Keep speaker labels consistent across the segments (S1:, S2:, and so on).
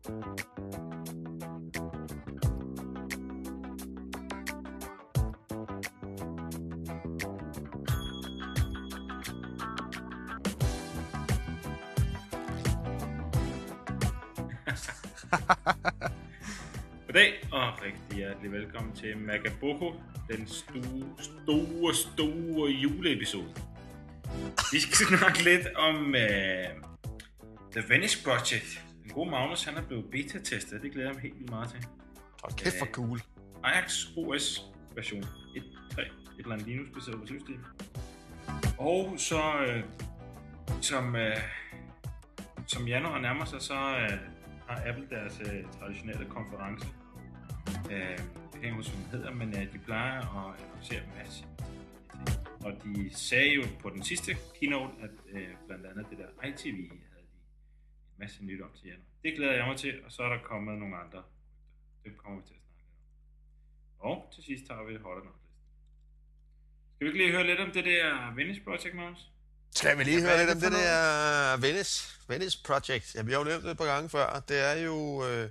S1: Goddag og rigtig hjertelig velkommen til Magaboko, den store, store, store juleepisode. Vi skal snakke lidt om uh, The Venice Project. Den gode Magnus, han er blevet beta-testet, det glæder jeg mig helt vildt meget til.
S2: Hold kæft for cool.
S1: Ajax OS version 1.3, et eller andet Linux-baseret operativsystem. Og så, uh, som, uh, som januar nærmer sig, så uh, har Apple deres uh, traditionelle konference. Uh, jeg kan ikke huske, hvad den hedder, men uh, de plejer at annoncere en masse. Og de sagde jo på den sidste keynote, at uh, blandt andet det der ITV masse nyt om til januar. Det glæder jeg mig til, og så er der kommet nogle andre. Det kommer vi til at snakke om. Og til sidst tager vi holder nok Skal vi ikke lige høre lidt om det der Venice Project, Magnus?
S2: Skal vi lige høre lidt om det
S3: for
S2: der Venice, Venice Project? Ja, vi har jo nævnt det et par gange før. Det er jo øh,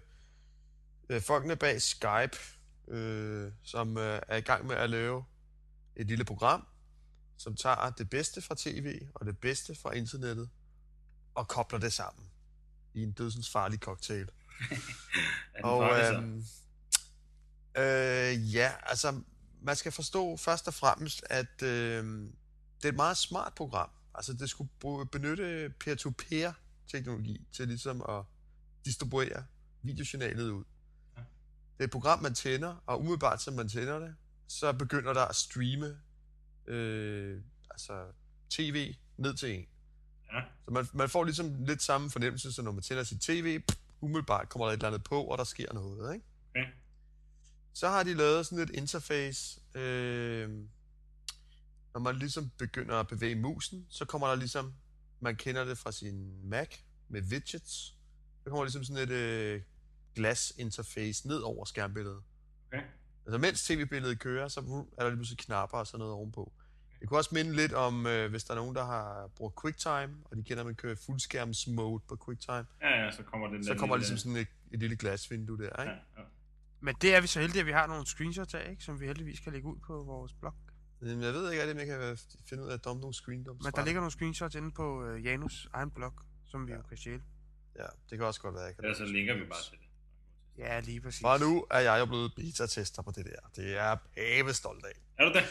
S2: øh, folkene bag Skype, øh, som øh, er i gang med at lave et lille program, som tager det bedste fra tv og det bedste fra internettet og kobler det sammen i en dødsens farlig cocktail. Og øhm, øh, ja, altså man skal forstå først og fremmest, at øh, det er et meget smart program. Altså det skulle benytte peer-to-peer teknologi til ligesom at distribuere videojournalet ud.
S1: Ja.
S2: Det er et program, man tænder, og umiddelbart som man tænder det, så begynder der at streame øh, altså tv ned til en.
S1: Ja.
S2: Så man, man får ligesom lidt samme fornemmelse, som når man tænder sit tv, pff, umiddelbart kommer der et eller andet på, og der sker noget, ikke?
S1: Okay.
S2: Så har de lavet sådan et interface, øh, når man ligesom begynder at bevæge musen, så kommer der ligesom, man kender det fra sin Mac med widgets, så kommer ligesom sådan et øh, glasinterface ned over skærmbilledet.
S1: Okay.
S2: Altså mens tv-billedet kører, så er der lige pludselig knapper og sådan noget ovenpå. Det kunne også minde lidt om, øh, hvis der er nogen, der har brugt QuickTime, og de kender, at man kører fuldskærms-mode på QuickTime,
S1: Ja, ja, så kommer den
S2: så
S1: der
S2: kommer
S1: lille-
S2: ligesom sådan et, et lille glasvindue der, ikke?
S1: Ja, ja.
S3: Men det er vi så heldige, at vi har nogle screenshots af, ikke? som vi heldigvis kan lægge ud på vores blog.
S2: Men jeg ved ikke om jeg kan finde ud af at dumpe nogle screendumps
S3: Men der ligger nogle screenshots inde på uh, Janus egen blog, som vi
S2: Ja.
S3: jo kan stjæle.
S2: Ja, det kan også godt være, jeg kan
S1: så linker vi bare til det.
S3: Ja, lige præcis.
S2: Og nu er jeg jo blevet beta-tester på det der. Det er jeg pævestolt af.
S1: Er du det?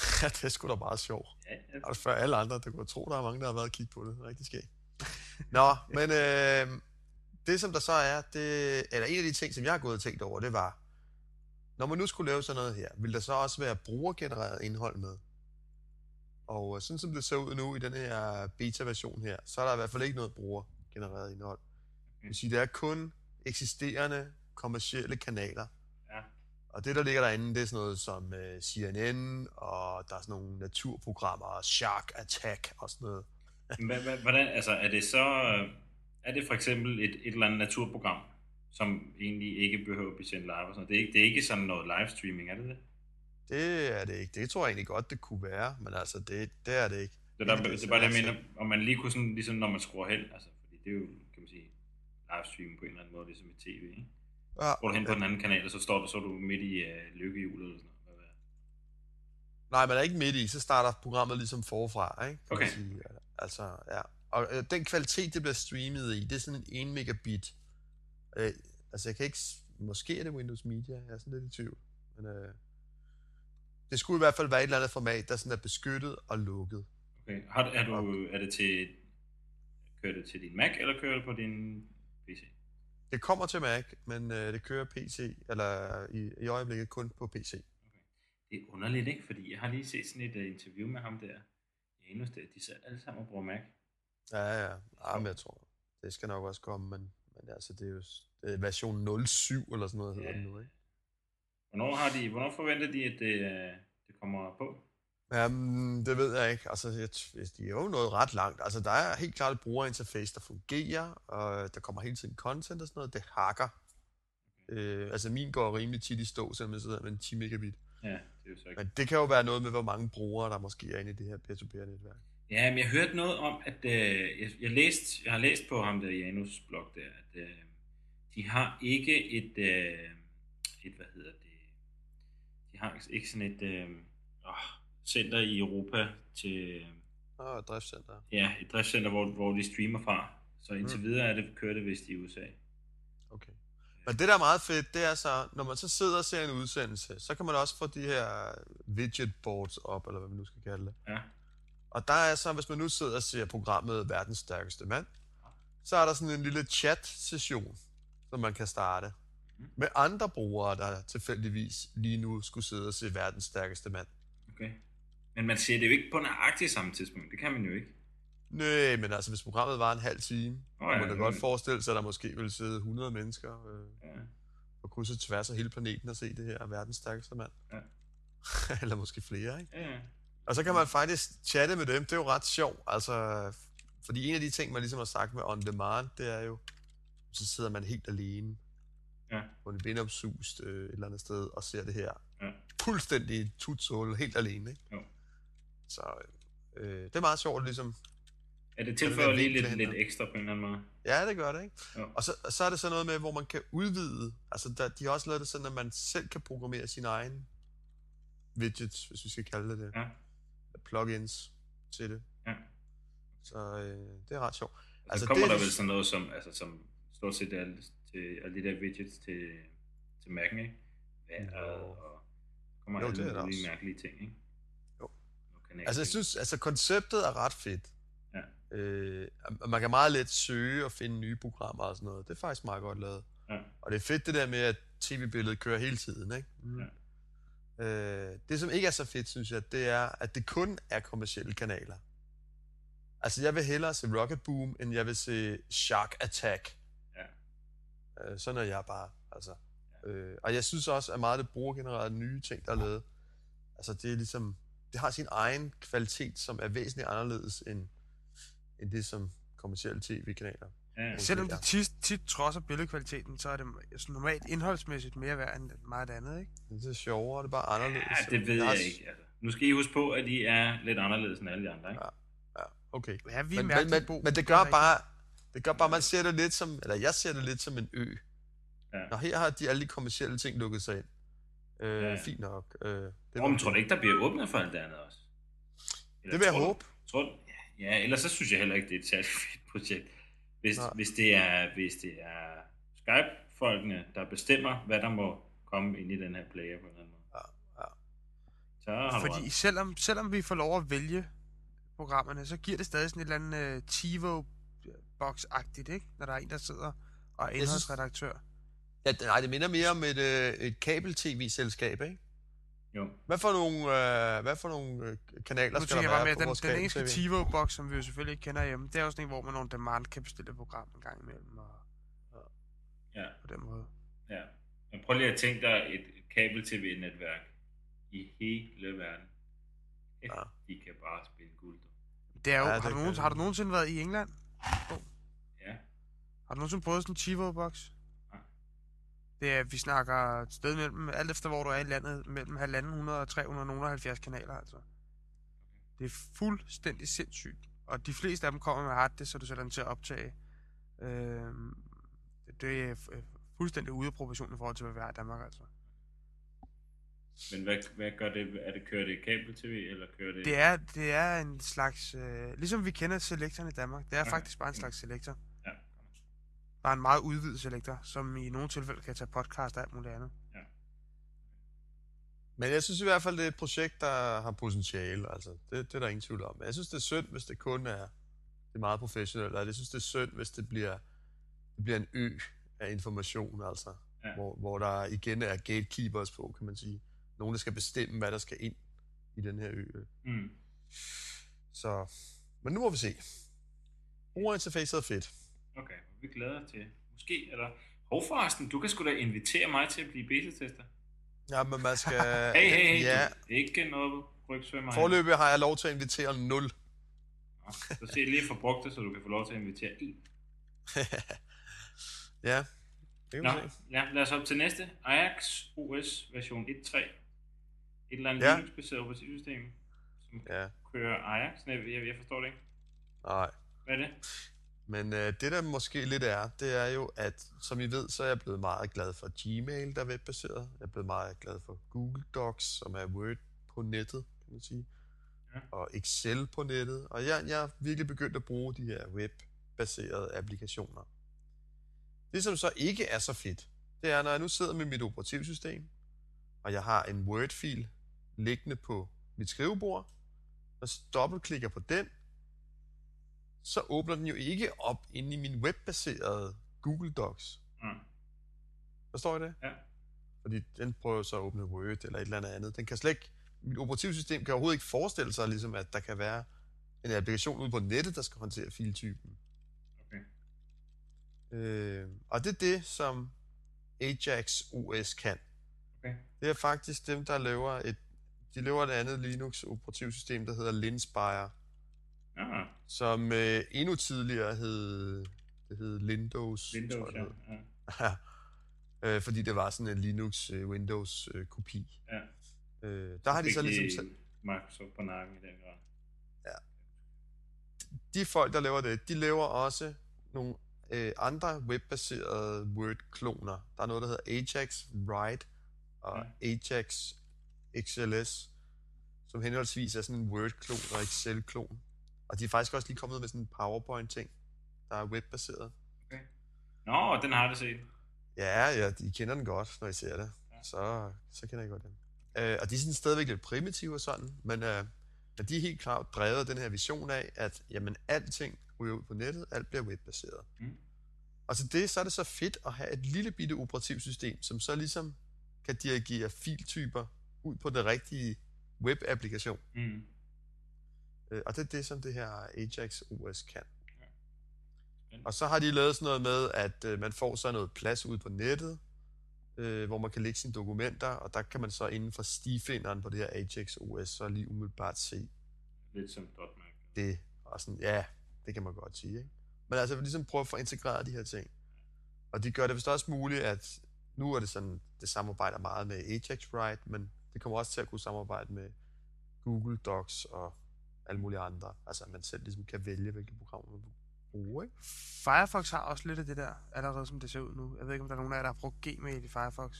S2: Ja, det er sgu da meget sjovt.
S1: Ja, ja.
S2: Og for alle andre, det kunne tro, der er mange, der har været og kigge på det. Rigtig skægt. Nå, men øh, det som der så er, det, eller en af de ting, som jeg har gået og tænkt over, det var, når man nu skulle lave sådan noget her, vil der så også være brugergenereret indhold med? Og øh, sådan som det ser ud nu i den her beta-version her, så er der i hvert fald ikke noget brugergenereret indhold. Det vil sige, det er kun eksisterende kommercielle kanaler. Og det, der ligger derinde, det er sådan noget som øh, CNN, og der er sådan nogle naturprogrammer, Shark Attack og sådan noget.
S1: Hvordan, altså, er det så, øh, er det for eksempel et, et eller andet naturprogram, som egentlig ikke behøver at blive sendt live og sådan noget? Det er ikke, det er ikke sådan noget livestreaming, er det det?
S2: Det er det ikke. Det tror jeg egentlig godt, det kunne være, men altså, det, det er det ikke.
S1: Det er, der,
S2: Ikke
S1: det er bare det, jeg mener, om man lige kunne sådan, ligesom når man skruer hen, altså, fordi det er jo, kan man sige, livestream på en eller anden måde, ligesom i tv, ikke?
S2: Ja,
S1: Går du hen på den anden kanal, og så står du, så er du midt i uh, lykkehjulet eller sådan noget.
S2: Nej, man er ikke midt i, så starter programmet ligesom forfra, ikke? Kan
S1: Okay.
S2: Man sige. Altså, ja. Og øh, den kvalitet, det bliver streamet i, det er sådan en 1 megabit. Øh, altså, jeg kan ikke... Måske er det Windows Media, jeg er sådan lidt i tvivl. Men øh, det skulle i hvert fald være et eller andet format, der sådan er beskyttet og lukket.
S1: Okay. Har, er, du, er det til, kører det til din Mac, eller kører det på din?
S2: Det kommer til Mac, men øh, det kører PC, eller i, i øjeblikket kun på PC.
S1: Det er underligt, ikke? Fordi jeg har lige set sådan et uh, interview med ham der. Janus der, de sidder alle sammen og bruger Mac.
S2: Ja, ja. ja men jeg tror, det skal nok også komme, men, men altså, det er jo det er version 07 eller sådan noget, hedder
S1: Ja.
S2: den nu, ikke?
S1: Hvornår, har de, hvornår forventer de, at det, uh, det kommer på?
S2: Jamen, det ved jeg ikke. Altså, jeg, de er jo nået ret langt. Altså, der er helt klart et brugerinterface, der fungerer, og der kommer hele tiden content og sådan noget. Det hakker. Øh, altså, min går rimelig tit i stå, selvom jeg sidder med en 10 megabit.
S1: Ja, det er jo så ikke.
S2: Men det kan jo være noget med, hvor mange brugere, der måske er inde i det her peer-to-peer-netværk.
S1: Ja, men jeg hørte noget om, at øh, jeg, jeg, læste, jeg har læst på ham der Janus blog der, at øh, de de har ikke et, øh, et, hvad hedder det, de har ikke sådan et øh, åh, center i Europa til,
S2: Åh, et driftscenter.
S1: ja, et driftscenter, hvor, hvor de streamer fra. Så indtil
S2: Mm.
S1: videre er det, kører det vist i USA.
S2: Okay. Men det, der er meget fedt, det er så, når man så sidder og ser en udsendelse, så kan man også få de her widget boards op, eller hvad man nu skal kalde det.
S1: Ja.
S2: Og der er så, hvis man nu sidder og ser programmet Verdens Stærkeste Mand, så er der sådan en lille chat-session, som man kan starte
S1: Mhm.
S2: med andre brugere, der tilfældigvis lige nu skulle sidde og se Verdens Stærkeste Mand.
S1: Okay. Men man ser det jo ikke på nøjagtigt samme tidspunkt. Det kan man jo ikke.
S2: Nej, men altså, hvis programmet var en halv time, oh,
S1: ja,
S2: man da godt forestille sig, at der måske ville sidde 100 mennesker øh,
S1: Ja.
S2: og tværs af hele planeten og se det her Verdens Stærkeste Mand.
S1: Ja.
S2: Eller måske flere, ikke?
S1: Ja.
S2: Og så kan man faktisk chatte med dem. Det er jo ret sjovt. Altså, fordi en af de ting, man ligesom har sagt med on demand, det er jo, så sidder man helt alene
S1: Ja.
S2: på en vindopsust øh, et eller andet sted og ser det her.
S1: Ja.
S2: Fuldstændig tutsål, helt alene. Ikke?
S1: Jo.
S2: Så øh, det er meget sjovt, ligesom.
S1: Ja, det tilføjer lige lidt, lidt ekstra på en eller anden måde.
S2: Ja, det gør det, ikke?
S1: Jo.
S2: Og så, så er det sådan noget med, hvor man kan udvide. Altså, der, de har også lavet det sådan, at man selv kan programmere sine egne widgets, hvis vi skal kalde det det.
S1: Ja.
S2: Plugins til det.
S1: Ja.
S2: Så øh, det er ret sjovt.
S1: Altså,
S2: Altså,
S1: så kommer
S2: det-
S1: der vel sådan noget som, altså, som stort set alle, til, alle de der widgets til, til Mac'en, ikke? Vejret og kommer
S2: Jo,
S1: alle mulige mærkelige ting, ikke? Kanalting.
S2: Altså, jeg synes, altså konceptet er ret fedt.
S1: Ja.
S2: Øh, man kan meget let søge og finde nye programmer og sådan noget. Det er faktisk meget godt lavet.
S1: Ja.
S2: Og det er fedt det der med, at tv-billedet kører hele tiden, ikke?
S1: Ja.
S2: Øh, det, som ikke er så fedt, synes jeg, det er, at det kun er kommersielle kanaler. Altså, jeg vil hellere se Rocket Boom, end jeg vil se Shark Attack.
S1: Ja.
S2: Øh, sådan er jeg bare, altså. Øh, og jeg synes også, at meget af det brugergenererede nye ting, der er lavet, altså det er ligesom, det har sin egen kvalitet, som er væsentligt anderledes end, end det, som kommersielle tv-kanaler.
S1: Ja.
S3: Selvom det tit, tit trodser billedkvaliteten, så er det normalt indholdsmæssigt mere værd end meget andet, ikke?
S2: Det er sjovere, det er bare anderledes.
S1: ja, det ved jeg
S2: s-
S1: ikke. Altså. Nu skal I huske på, at I er lidt anderledes end alle de andre, ikke?
S2: Ja. Ja, okay.
S3: Ja, vi er
S2: Men, men, men,
S3: Bo.
S2: men det
S3: er
S2: gør bare, det gør bare, man ser det lidt som, eller jeg ser det lidt som en ø.
S1: Ja.
S2: Når her har de alle de kommersielle ting lukket sig ind. Øh,
S1: Ja.
S2: Fint nok. Øh, det,
S1: Det Om, tror du ikke, der bliver åbnet for alt det andet også? Eller
S2: det vil jeg
S1: tror du-
S2: håbe.
S1: Tror, ja, ellers så synes jeg heller ikke, det er et særligt fedt projekt. Hvis,
S2: Nej.
S1: hvis, det er, hvis det er Skype-folkene, der bestemmer, hvad der må komme ind i den her player på en eller anden måde.
S2: Ja, ja.
S1: Så har
S3: Fordi
S1: ret.
S3: selvom, selvom vi får lov at vælge programmerne, så giver det stadig sådan et eller andet uh, TiVo-box-agtigt, ikke? Når der er en, der sidder og er indholdsredaktør.
S2: Ja, det- nej, det minder mere om et, øh, et kabel-tv-selskab, ikke?
S1: Jo.
S2: Hvad for nogle, øh, hvad for nogle øh, kanaler
S3: Nu
S2: skal der være
S3: med,
S2: på
S3: den,
S2: vores
S3: den
S2: kabel-tv?
S3: TiVo-box, som vi jo selvfølgelig ikke kender hjemme, det er jo sådan en, hvor man on demand kan bestille program en gang imellem, og
S1: Ja,
S3: på den måde.
S1: ja. Men prøv lige at tænke dig et, et kabel-tv-netværk i hele verden. Ja.
S2: Ja.
S1: De kan bare spille guld.
S3: Det er jo,
S2: Ja, det
S3: har, du
S2: kan
S3: nogen,
S2: det.
S3: har du nogensinde været i England?
S1: Ja.
S3: Har du nogensinde prøvet sådan en TiVo-box? Det er, vi snakker et sted mellem, alt efter hvor du er i landet, mellem 1.500 og 370 kanaler, altså. Det er fuldstændig sindssygt. Og de fleste af dem kommer med harddisk, så du sætter den til at optage. Øhm, det, det er fu- fuldstændig ude af proportion i forhold til, hvad vi har i Danmark, altså.
S1: Men hvad, hvad gør det? Er det, kører det kabel-tv, eller kører det...
S3: Det er, det er en slags, øh, ligesom vi kender selektoren i Danmark, det er
S1: Okay.
S3: faktisk bare en slags selektor.
S1: Ja.
S3: Bare en meget udvidet selektor, som i nogle tilfælde kan tage podcast og alt muligt andet.
S2: Men jeg synes i hvert fald, det er et projekt, der har potentiale. Altså, det, det er der ingen tvivl om. Men jeg synes, det er synd, hvis det kun er, det er meget professionelt. Og jeg synes, det er synd, hvis det bliver, det bliver en ø af information, altså.
S1: Ja.
S2: Hvor, hvor der igen er gatekeepers på, kan man sige. Nogen, der skal bestemme, hvad der skal ind i den her ø.
S1: Mm.
S2: Så, men nu må vi se. Brugerinterfacet er fedt.
S1: Okay, vi glæder os til. Måske, eller... Hov forresten, du kan sgu da invitere mig til at blive beta-tester.
S2: Ja, men man skal...
S1: Hey, hey, hey,
S2: Ja,
S1: du, ikke noget rygsvømmer. her.
S2: forløbig har jeg lov til at invitere 0.
S1: Nå, Så se lige for brugt det, så du kan få lov til at invitere en.
S2: ja, det kan
S1: Nå,
S2: se.
S1: ja, lad os op til næste. Ajax OS version 1.3. Et eller andet
S2: ja.
S1: Linux-baseret operativsystem, som
S2: Ja,
S1: kører Ajax. Nej, jeg, jeg forstår det ikke.
S2: nej.
S1: Hvad er det?
S2: Men øh, det, der måske lidt er, det er jo, at som I ved, så er jeg blevet meget glad for Gmail, der er webbaseret. Jeg er blevet meget glad for Google Docs, som er Word på nettet, kan man sige.
S1: Ja.
S2: Og Excel på nettet. Og jeg, jeg er virkelig begyndt at bruge de her webbaserede applikationer. Det, som så ikke er så fedt, det er, når jeg nu sidder med mit operativsystem, og jeg har en Word-fil liggende på mit skrivebord, og så dobbeltklikker på den, så åbner den jo ikke op inde i min webbaserede Google Docs.
S1: Mm.
S2: Forstår I det?
S1: Ja.
S2: Fordi den prøver så at åbne Word eller et eller andet andet. Den kan slet ikke, mit operativsystem kan overhovedet ikke forestille sig, ligesom, at der kan være en applikation ude på nettet, der skal håndtere filtypen.
S1: Okay.
S2: Øh, og det er det, som Ajax OS kan.
S1: Okay.
S2: Det er faktisk dem, der laver et, de laver et andet Linux operativsystem, der hedder Linspire,
S1: Ja,
S2: som øh, endnu tidligere hed, det hed Windows.
S1: Windows,
S2: tror
S1: ja.
S2: jeg, det hed. Ja. øh, fordi det var sådan en Linux øh, Windows øh, kopi.
S1: ja.
S2: Øh, der har de så ligesom
S1: Microsoft på nakken i den grad.
S2: de folk, der laver det, de laver også nogle øh, andre webbaserede Word-kloner. Der er noget, der hedder Ajax Write og Ajax XLS, som henholdsvis er sådan en Word-klon og Excel-klon. Og de er faktisk også lige kommet med sådan en PowerPoint-ting, der er webbaseret.
S1: Nå, den har jeg set.
S2: Ja, ja, de kender den godt, når I ser det.
S1: Ja.
S2: Så, så kender jeg godt den. Øh, og de er sådan stadigvæk lidt primitive og sådan, men, øh, men de er helt klart drevet af den her vision af, at jamen, alting ryger ud på nettet, alt bliver webbaseret.
S1: Mm.
S2: Og til det, så er det så fedt at have et lille bitte operativsystem, som så ligesom kan dirigere filtyper ud på det rigtige webapplikation.
S1: Mm.
S2: Øh, og det er det, som det her Ajax OS kan. Og så har de lavet sådan noget med, at øh, man får så noget plads ud på nettet, øh, hvor man kan lægge sine dokumenter, og der kan man så inden for stifinderen på det her Ajax OS, så lige umiddelbart se
S1: Lidt som .Mac.
S2: det. Og sådan, ja, det kan man godt sige, ikke? Men altså, vi ligesom prøve at få integreret de her ting. Og de gør det vist også muligt, at nu er det sådan, det samarbejder meget med Ajax Write, men det kommer også til at kunne samarbejde med Google Docs og alle mulige andre. Altså, at man selv ligesom kan vælge, hvilke programmer man vil bruge, ikke?
S3: Firefox har også lidt af det der, allerede som det ser ud nu. Jeg ved ikke, om der er nogen af jer, der har brugt Gmail i Firefox.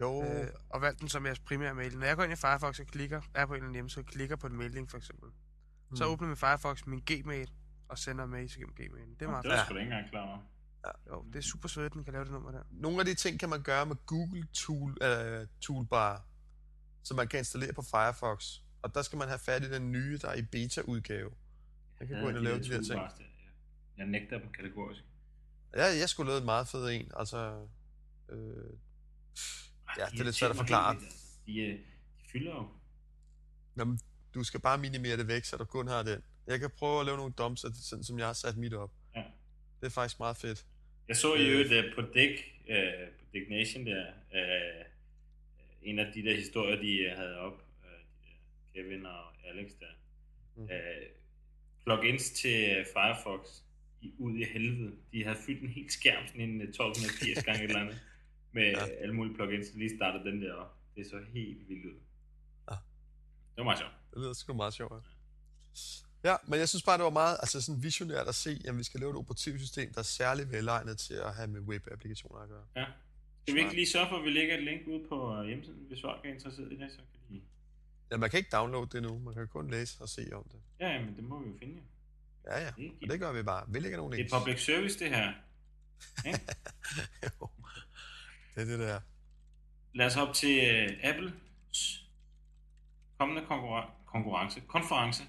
S2: Jo,
S3: Øh, og valgt den som jeres primære mail. Når jeg går ind i Firefox og klikker, er på en eller anden hjemmeside klikker på en mailing for eksempel, mm. så åbner min Firefox min Gmail og sender mails igennem Gmail. Det er meget
S1: Det var sgu da ikke engang klar over.
S3: Jo, det er super svedt, den kan lave det nummer der.
S2: nogle af de ting kan man gøre med Google tool, uh, Toolbar, som man kan installere på Firefox. Og der skal man have fat i den nye, der er i beta-udgave. Man kan gå ind og lave de der ting.
S1: ja. Jeg nægter dem kategorisk.
S2: Ja, jeg skulle lave en meget fed en. Altså, øh,
S1: Ej,
S2: Ja,
S1: de
S2: det er lidt svært at forklare.
S1: helt altså. De, øh, de fylder jo.
S2: jamen, du skal bare minimere det væk, så du kun har den. Jeg kan prøve at lave nogle dumps, sådan som jeg har sat mit op.
S1: Ja.
S2: Det er faktisk meget fedt.
S1: Jeg så i
S2: Øh.
S1: øvrigt øh, på Dick, øh, på Dick Nation der, øh, en af de der historier, de øh, havde op, øh, Kevin og Alex der, øh, plugins til øh, Firefox i, ud i helvede. De havde fyldt en helt skærm, sådan en øh, 1280 gange et eller andet, med
S2: Ja.
S1: alle mulige plugins, så lige startede den der op. Det så helt vildt ud.
S2: Ja.
S1: Det var meget sjovt.
S2: Det lyder sgu meget sjovt. ja. Ja, men jeg synes bare, det var meget altså sådan visionært at se, at vi skal lave et operativsystem, der er særlig velegnet til at have med web-applikationer at gøre.
S1: Ja. Skal vi ikke lige sørge for, at vi lægger et link ud på øh, hjemmesiden, hvis folk er interesseret i det, så kan de...
S2: Ja, man kan ikke downloade det nu. Man kan kun læse og se om det.
S1: Ja, ja, men det må vi jo finde.
S2: Ja, ja.
S1: Det
S2: Og det gør vi bare. Vi lægger nogle
S1: Det
S2: links.
S1: er public service, det her. Ikke?
S2: Jo. det er det der.
S1: Lad os op til uh, Apples kommende konkurren- konkurrence, konference.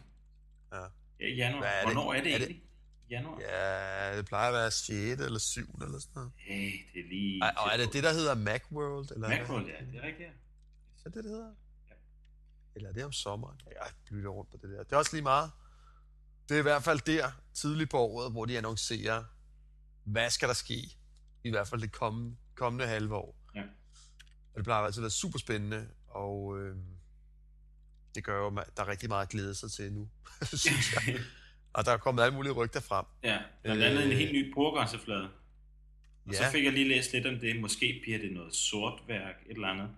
S2: Ja.
S1: Ja, januar.
S2: Hvad er det?
S1: Hvornår er det
S2: Er det-
S1: egentlig? Januar?
S2: Ja, det plejer at være 6. eller 7. eller sådan noget.
S1: Hey, det er lige...
S2: Ej, og er det det, der hedder Macworld? Eller?
S1: Macworld, ja, det er rigtigt. ja.
S2: Er det, det hedder? Eller er det om sommeren? Jeg lytter rundt på det der. Det er også lige meget. Det er i hvert fald der, tidligt på året, hvor de annoncerer, hvad skal der ske? I hvert fald det kommende, kommende halve år.
S1: Ja.
S2: Og det plejer altså at være super spændende, og øh, det gør jo, at der er rigtig meget at glæde sig til nu, synes jeg. Og der er kommet alle mulige rygter frem.
S1: ja, blandt andet en
S2: Øh,
S1: helt ny brugergrænseflade. Og
S2: Ja.
S1: så fik jeg lige læst lidt om det. Måske bliver det noget sortværk, et eller andet.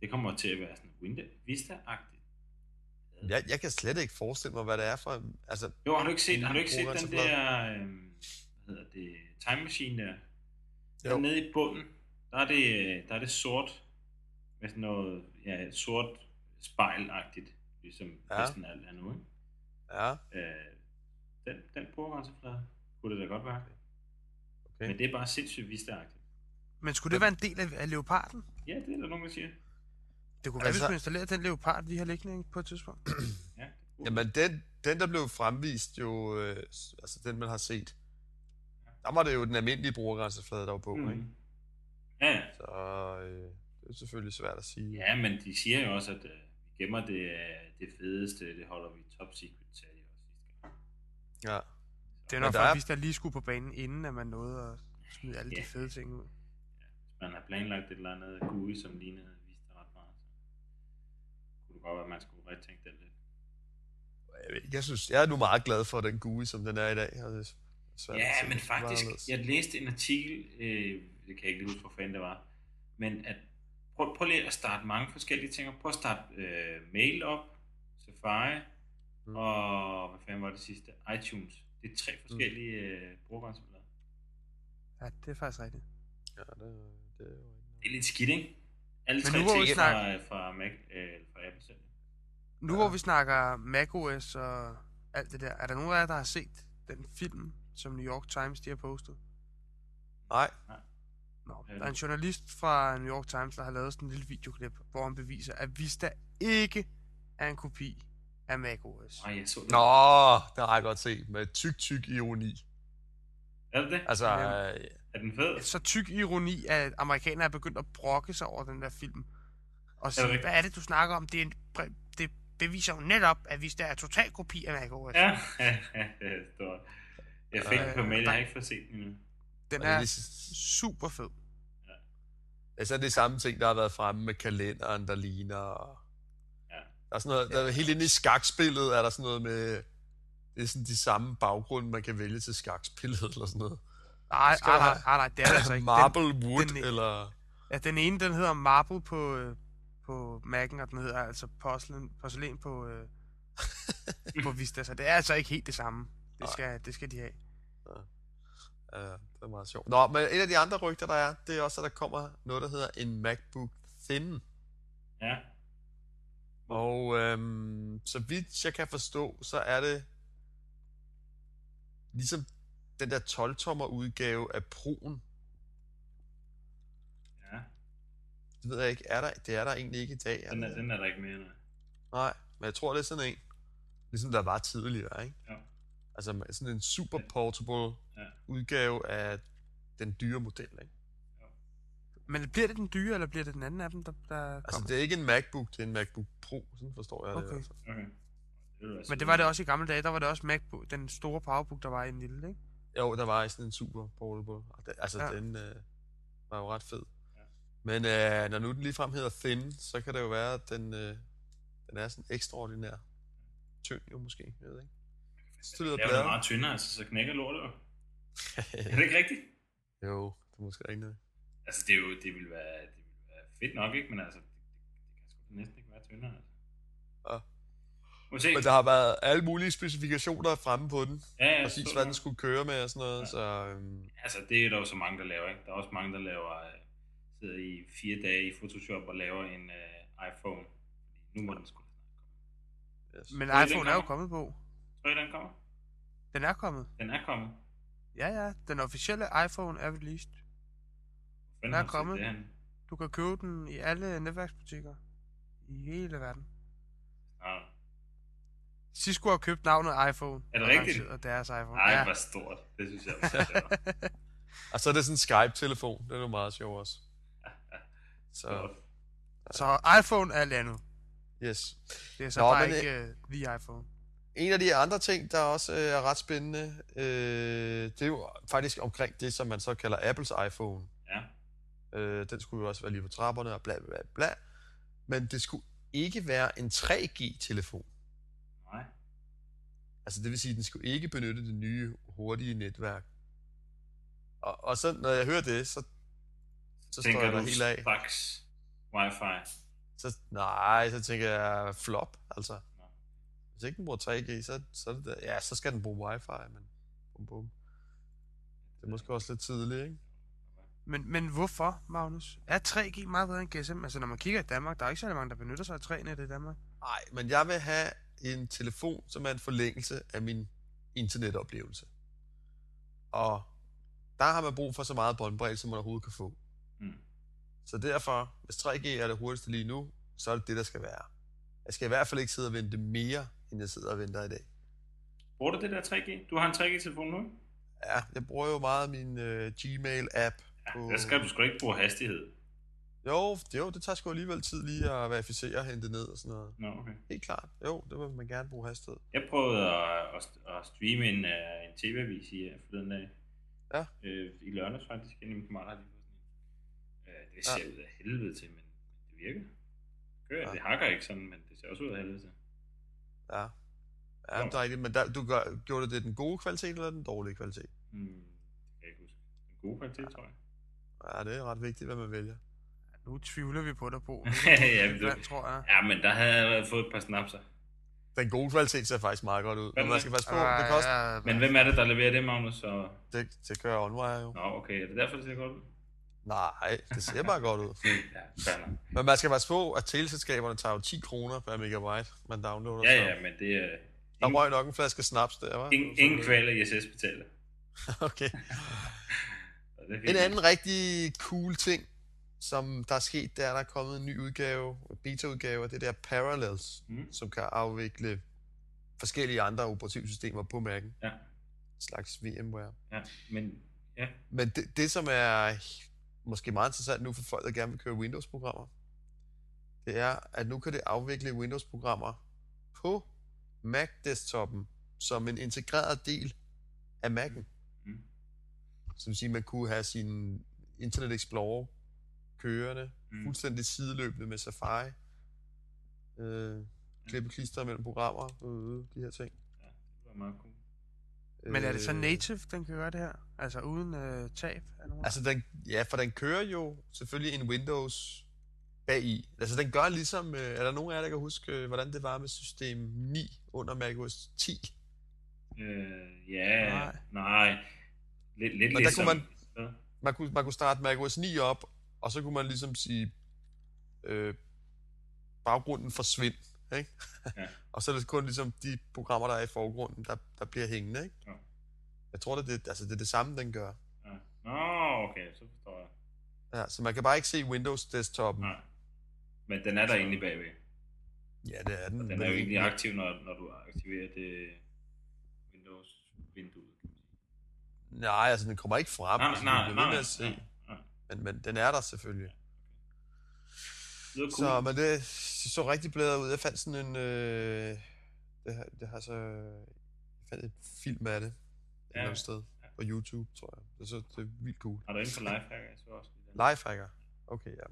S1: Det kommer til at være sådan Windows Vista-agtigt.
S2: Jeg, jeg kan slet ikke forestille mig, hvad det er for... Altså,
S1: Jo, har du ikke set, har du ikke set den der, øh, hvad hedder det, time machine der?
S2: Jo.
S1: Der nede i bunden, der er det, øh, der er det sort, med sådan noget, ja, sort spejlagtigt, ligesom
S2: Ja.
S1: næsten alt andet, ikke?
S2: ja,
S1: Øh, den, den brugergrænseflade kunne det da godt være.
S2: okay.
S1: Men det er bare sindssygt visteagtigt.
S3: Men skulle det være en del af, af leoparden?
S1: Ja, det er der nogen, der siger.
S3: Det kunne være,
S2: Altså-
S3: at vi skulle installere den leopard, vi har liggende ikke, på et tidspunkt.
S1: Ja, det kunne
S2: Jamen, den, den der blev fremvist jo, øh, altså den man har set, der var det jo den almindelige brugergrænseflade, der var på, mm. ikke?
S1: Ja, ja.
S2: Så øh, det er selvfølgelig svært at sige.
S1: Ja, men de siger jo også, at øh, vi gemmer det, øh, det fedeste, det holder vi top secret, sagde de også sidste gang.
S2: Ja.
S3: Det er nok
S2: der er-
S3: at vi der lige skulle på banen, inden at man nåede at smide alle de
S1: Ja.
S3: fede ting ud.
S1: Hvis man har planlagt et eller andet GUI, som lignede viste ret meget, så kunne det godt være, at man skulle retænke den lidt.
S2: Jeg, ved jeg synes, jeg er nu meget glad for den GUI, som den er i dag. er svært
S1: Ja,
S2: se,
S1: men faktisk, jeg læste en artikel, øh, det kan jeg ikke lige huske, hvor fanden det var, men at prøv, prøv lige at starte mange forskellige ting. Prøv at starte øh, mail op, Safari,
S2: Mm.
S1: mm. og hvad fanden var det sidste? iTunes. Det er tre forskellige øh, brugergrænseflader.
S3: Ja, det er faktisk rigtigt.
S2: Ja, det, det er jo ikke
S1: Det er lidt skidt, ikke? Alle
S3: Men
S1: tre
S3: nu hvor vi
S1: er
S3: snakker-
S1: fra, fra, Mac, øh, fra Apple selv.
S3: Nu
S2: Ja.
S3: hvor vi snakker macOS og alt det der, er der nogen af jer, der har set den film, som New York Times de har postet?
S2: Nej,
S3: Nå,
S1: Ja,
S3: der er en journalist fra New York Times, der har lavet sådan en lille videoklip, hvor han beviser, at Vista ikke er en kopi af macOS.
S1: Nej, jeg så det.
S2: Nå, det har jeg godt set. Med tyk, tyk ironi.
S1: Er det det?
S2: Altså,
S3: Ja.
S1: Er den fed?
S3: Så tyk ironi, at amerikanere er begyndt at brokke sig over den der film. Og sige,
S1: rigtigt?
S3: hvad er det, du snakker om? Det, er en, det beviser jo netop, at Vista er total kopi af macOS.
S1: Ja, er stort. Jeg fik
S3: Øh,
S1: den på mail, jeg
S3: der-
S1: har ikke fået set den endnu.
S3: Den
S2: er
S3: er super fed.
S2: Altså, det er samme ting, der har været fremme med kalenderen, der ligner. Og...
S1: Ja.
S2: Der er sådan noget, der er helt inde i skakspillet, er der sådan noget med... Det er sådan de samme baggrunde, man kan vælge til skakspillet, eller sådan noget.
S3: Nej, nej, nej,
S2: have-
S3: nej, nej, det er det altså ikke. Den,
S2: Marble Wood,
S3: den-
S2: eller...
S3: ja, den ene, den hedder Marble på, øh, på Mac'en, og den hedder altså porcelain, porcelæn på, øh, på Vista. Så det er altså ikke helt det samme. Det
S2: Nej.
S3: skal, det skal de have.
S2: Ja, det er meget sjovt. Nå, men et af de andre rygter, der er, det er også, at der kommer noget, der hedder en MacBook Thin.
S1: Ja.
S2: Og øhm, så vidt jeg kan forstå, så er det ligesom den der 12-tommer udgave af Pro'en.
S1: Ja,
S2: Det ved jeg ikke, er der, det er der egentlig ikke i dag. Er
S1: den er,
S2: det?
S1: den er der ikke mere. Nej.
S2: Nej, men jeg tror, det er sådan en, ligesom der var tidligere, ikke?
S1: Ja.
S2: Altså sådan en super portable
S1: Ja.
S2: udgave af den dyre model, ikke?
S3: Men bliver det den dyre, eller bliver det den anden af dem, der, der
S2: Altså,
S3: kommer?
S2: det er ikke en MacBook, det er en MacBook Pro, sådan forstår jeg det.
S3: Okay.
S2: hvert fald.
S1: Okay. Det være
S3: Men det var det også i gamle dage, der var det også MacBook, den store powerbook, der var i en lille, ikke?
S2: Jo, der var sådan en super portable. Altså,
S3: Ja.
S2: den øh, var jo ret fed.
S1: Ja.
S2: Men øh, når nu den ligefrem hedder Thin, så kan det jo være, at den, øh, den er sådan ekstraordinær. Tynd jo måske, jeg ved ikke. Så det
S1: er jo meget tyndere, altså, så knækker lortet jo. Er det ikke rigtigt?
S2: jo, det er måske ikke noget.
S1: Altså, det, er jo, det ville være, det ville være fedt nok, ikke? Men altså, det, det kan sgu næsten ikke være tyndere. Altså.
S2: Ja.
S1: Må vi se.
S2: Men der har været alle mulige specifikationer fremme på den.
S1: ja, ja,
S2: Præcis,
S1: så-
S2: hvad den skulle køre med og sådan noget.
S1: Ja.
S2: Så øhm,
S1: Altså, det er der jo så mange, der laver, ikke? Der er også mange, der laver, øh, sidder i fire dage i Photoshop og laver en øh, iPhone. Nu må den sgu
S2: yes.
S3: Men
S1: Tror
S3: iPhone er jo kommet på.
S1: Tror I, den kommer?
S3: Den er kommet.
S1: Den er kommet.
S3: Ja, ja. Den officielle iPhone er released.
S1: Den
S3: Den er kommet. Du kan købe den i alle netværksbutikker i hele verden. Skulle have købt navnet iPhone.
S1: Er det
S3: og
S1: rigtigt?
S3: lanceret deres iPhone.
S1: Ej,
S3: ja.
S1: hvor stort. Det synes jeg var så sjovt.
S2: Og så er det sådan en Skype-telefon. Det er jo meget sjovt også. Så.
S3: Så iPhone er landet.
S2: yes.
S3: Det er så
S2: Nå,
S3: bare
S2: men,
S3: ikke uh, the iPhone.
S2: En af de andre ting, der også øh, er ret spændende, øh, det er jo faktisk omkring det, som man så kalder Apples iPhone.
S1: Ja.
S2: Øh, den skulle jo også være lige på trapperne og bla bla bla. Men det skulle ikke være en 3G-telefon.
S1: Nej.
S2: Altså det vil sige, at den skulle ikke benytte det nye hurtige netværk. Og, og så når jeg hører det, så, så står jeg der helt af.
S1: straks wifi?
S2: Så, nej, så tænker jeg flop, altså. Hvis ikke den bruger 3G, så, så, er det der. Ja, så skal den bruge wifi, men bum, bum. Det er måske også lidt tidligt, ikke?
S3: Men, men hvorfor, Magnus? Er 3G meget bedre end GSM? Altså, når man kigger i Danmark, der er ikke så mange, der benytter sig af 3-net i Danmark.
S2: Nej, men jeg vil have en telefon, som er en forlængelse af min internetoplevelse. Og der har man brug for så meget båndbredde, som man overhovedet kan få.
S1: Mm.
S2: Så derfor, hvis 3G er det hurtigste lige nu, så er det det, der skal være. Jeg skal i hvert fald ikke sidde og vente mere, end jeg sidder og venter i dag.
S1: Bruger du det der 3G? Du har en 3G-telefon nu?
S2: Ja, jeg bruger jo meget min uh, Gmail-app.
S1: Ja,
S2: på-
S1: der skal du sgu ikke bruge hastighed.
S2: Jo, det, jo, det tager sgu alligevel tid lige at verificere og hente ned og sådan noget.
S1: Nå, okay.
S2: Helt klart. Jo, det vil man gerne bruge hastighed.
S1: Jeg prøvede at, at, at streame en, uh, en tv-avis i uh, forleden dag.
S2: Ja.
S1: Øh, I lørdags faktisk, en af mine kammerater har lige fået sådan en. Uh, det ser ud af helvede til, men det virker. Kører,
S2: Ja.
S1: ja. Det hakker ikke sådan, men det ser også ud af helvede til.
S2: Ja. Ja, det er rigtigt. Men der, du gør, gjorde det den gode kvalitet eller den dårlige kvalitet?
S1: Hmm, det kan jeg ikke huske. En god kvalitet, tror jeg.
S2: Ja, det er ret vigtigt, hvad man vælger.
S3: Nu tvivler vi på dig, på.
S1: Ja, men det-
S3: Vand, tror jeg.
S1: Ja, men der havde jeg fået et par snapser.
S2: Den gode kvalitet ser faktisk meget godt ud.
S1: Hvad
S2: Men man skal
S1: det?
S2: passe på, det koster.
S3: Ja,
S1: Men hvem er det, der leverer det, Magnus? Så...
S2: Det, det kører OnWire jo.
S1: Nå, okay. Er det derfor, det ser godt ud?
S2: Nej, det ser bare godt ud.
S1: Ja.
S2: Men man skal passe på, at teleselskaberne tager jo 10 kroner per megabyte, man downloader.
S1: Ja,
S2: så
S1: ja, men det er...
S2: Der
S1: Ingen,
S2: røg nok en flaske snaps der, var?
S1: ingen, ingen kval af ISS betaler.
S2: Okay.
S1: Det.
S2: En anden rigtig cool ting, som der er sket, det er, der er kommet en ny udgave, beta-udgave af det der Parallels,
S1: Mm.
S2: som kan afvikle forskellige andre operativsystemer på Mac'en.
S1: Ja.
S2: En slags VMware.
S1: Ja, men... Ja,
S2: Men det, det, som er måske meget interessant nu for folk, der gerne vil køre Windows-programmer, det er, at nu kan det afvikle Windows-programmer på Mac-desktoppen som en integreret del af Mac'en.
S1: Mm.
S2: Så det vil sige, at man kunne have sin Internet Explorer kørende,
S1: Mm.
S2: fuldstændig sideløbende med Safari. Øh, klippe klister mellem programmer, øh, de her ting.
S1: det var meget cool.
S3: Men er det så
S2: Øh,
S3: native, den kan gøre det her? Altså uden øh, tab af nogen?
S2: Altså, den, ja, for den kører jo selvfølgelig en Windows bagi. Altså, den gør ligesom... Øh, er der nogen af jer, der kan huske, øh, hvordan det var med system 9 under macOS 10?
S1: Øh, ja,
S3: Nej.
S1: nej. nej. Lidt, lidt
S2: der
S1: ligesom...
S2: kunne
S1: Hvad?
S2: Man kunne, man kunne starte macOS 9 op, og så kunne man ligesom sige... Øh, baggrunden forsvind, ikke?
S1: Ja.
S2: og så er det kun ligesom de programmer, der er i forgrunden, der, der bliver hængende, ikke?
S1: Ja.
S2: Jeg tror, det er det, altså, det er det samme, den gør.
S1: Ja. Nå, okay, så forstår jeg.
S2: Ja, så man kan bare ikke se Windows-desktoppen.
S1: Nej. Men den er der egentlig bagved.
S2: Ja, det er den.
S1: Den
S2: men
S1: er jo egentlig aktiv, når, når du aktiverer det Windows-vinduet.
S2: Nej, altså den kommer ikke frem.
S1: Nej,
S2: altså,
S1: nej,
S2: bliver
S1: nej, nej, nej.
S2: Men, men den er der selvfølgelig.
S1: Det cool.
S2: Så, men det så rigtig blæret ud. Jeg fandt sådan en... Øh, det, har, det har så... Jeg fandt et film af det. Et
S1: Ja.
S2: eller andet sted. På YouTube, tror jeg. Det, er så, det er vildt cool.
S1: Har du inde på Lifehacker? Jeg så også.
S2: Lifehacker. Okay, ja.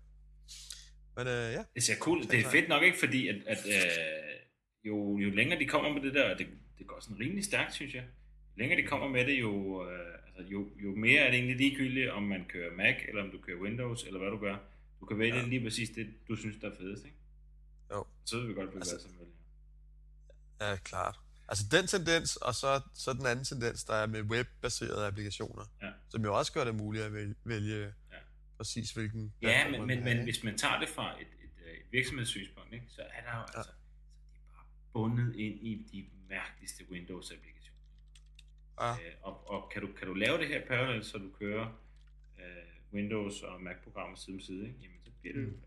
S2: Men øh, ja.
S1: Det ser cool. Det er fedt nok ikke, fordi at, at øh, jo, jo længere de kommer med det der, det, det går sådan rimelig stærkt, synes jeg. Længere de kommer med det, jo, øh, altså, jo, jo mere er det egentlig ligegyldigt, om man kører Mac, eller om du kører Windows, eller hvad du gør. Du kan vælge
S2: Ja.
S1: lige præcis det, du synes, der er fedest, ikke?
S2: Jo.
S1: Så ved vi godt, hvad
S2: Altså-
S1: som vælger.
S2: Ja, klart. Altså den tendens, og så, så den anden tendens, der er med webbaserede applikationer.
S1: Ja.
S2: Som jo også gør det muligt at vælge, vælge
S1: Ja.
S2: præcis hvilken...
S1: Ja, men, men, men hvis man tager det fra et, et, øh, et virksomhedssynspunkt, ikke, så er der jo
S2: Ja.
S1: altså, så er de bare bundet ind i de mærkeligste Windows-applikationer.
S2: Ja.
S1: Øh, og og kan, du, kan du lave det her parallelt, så du kører øh, Windows og Mac-programmer side om side, ikke? jamen så bliver det jo,
S2: Mm.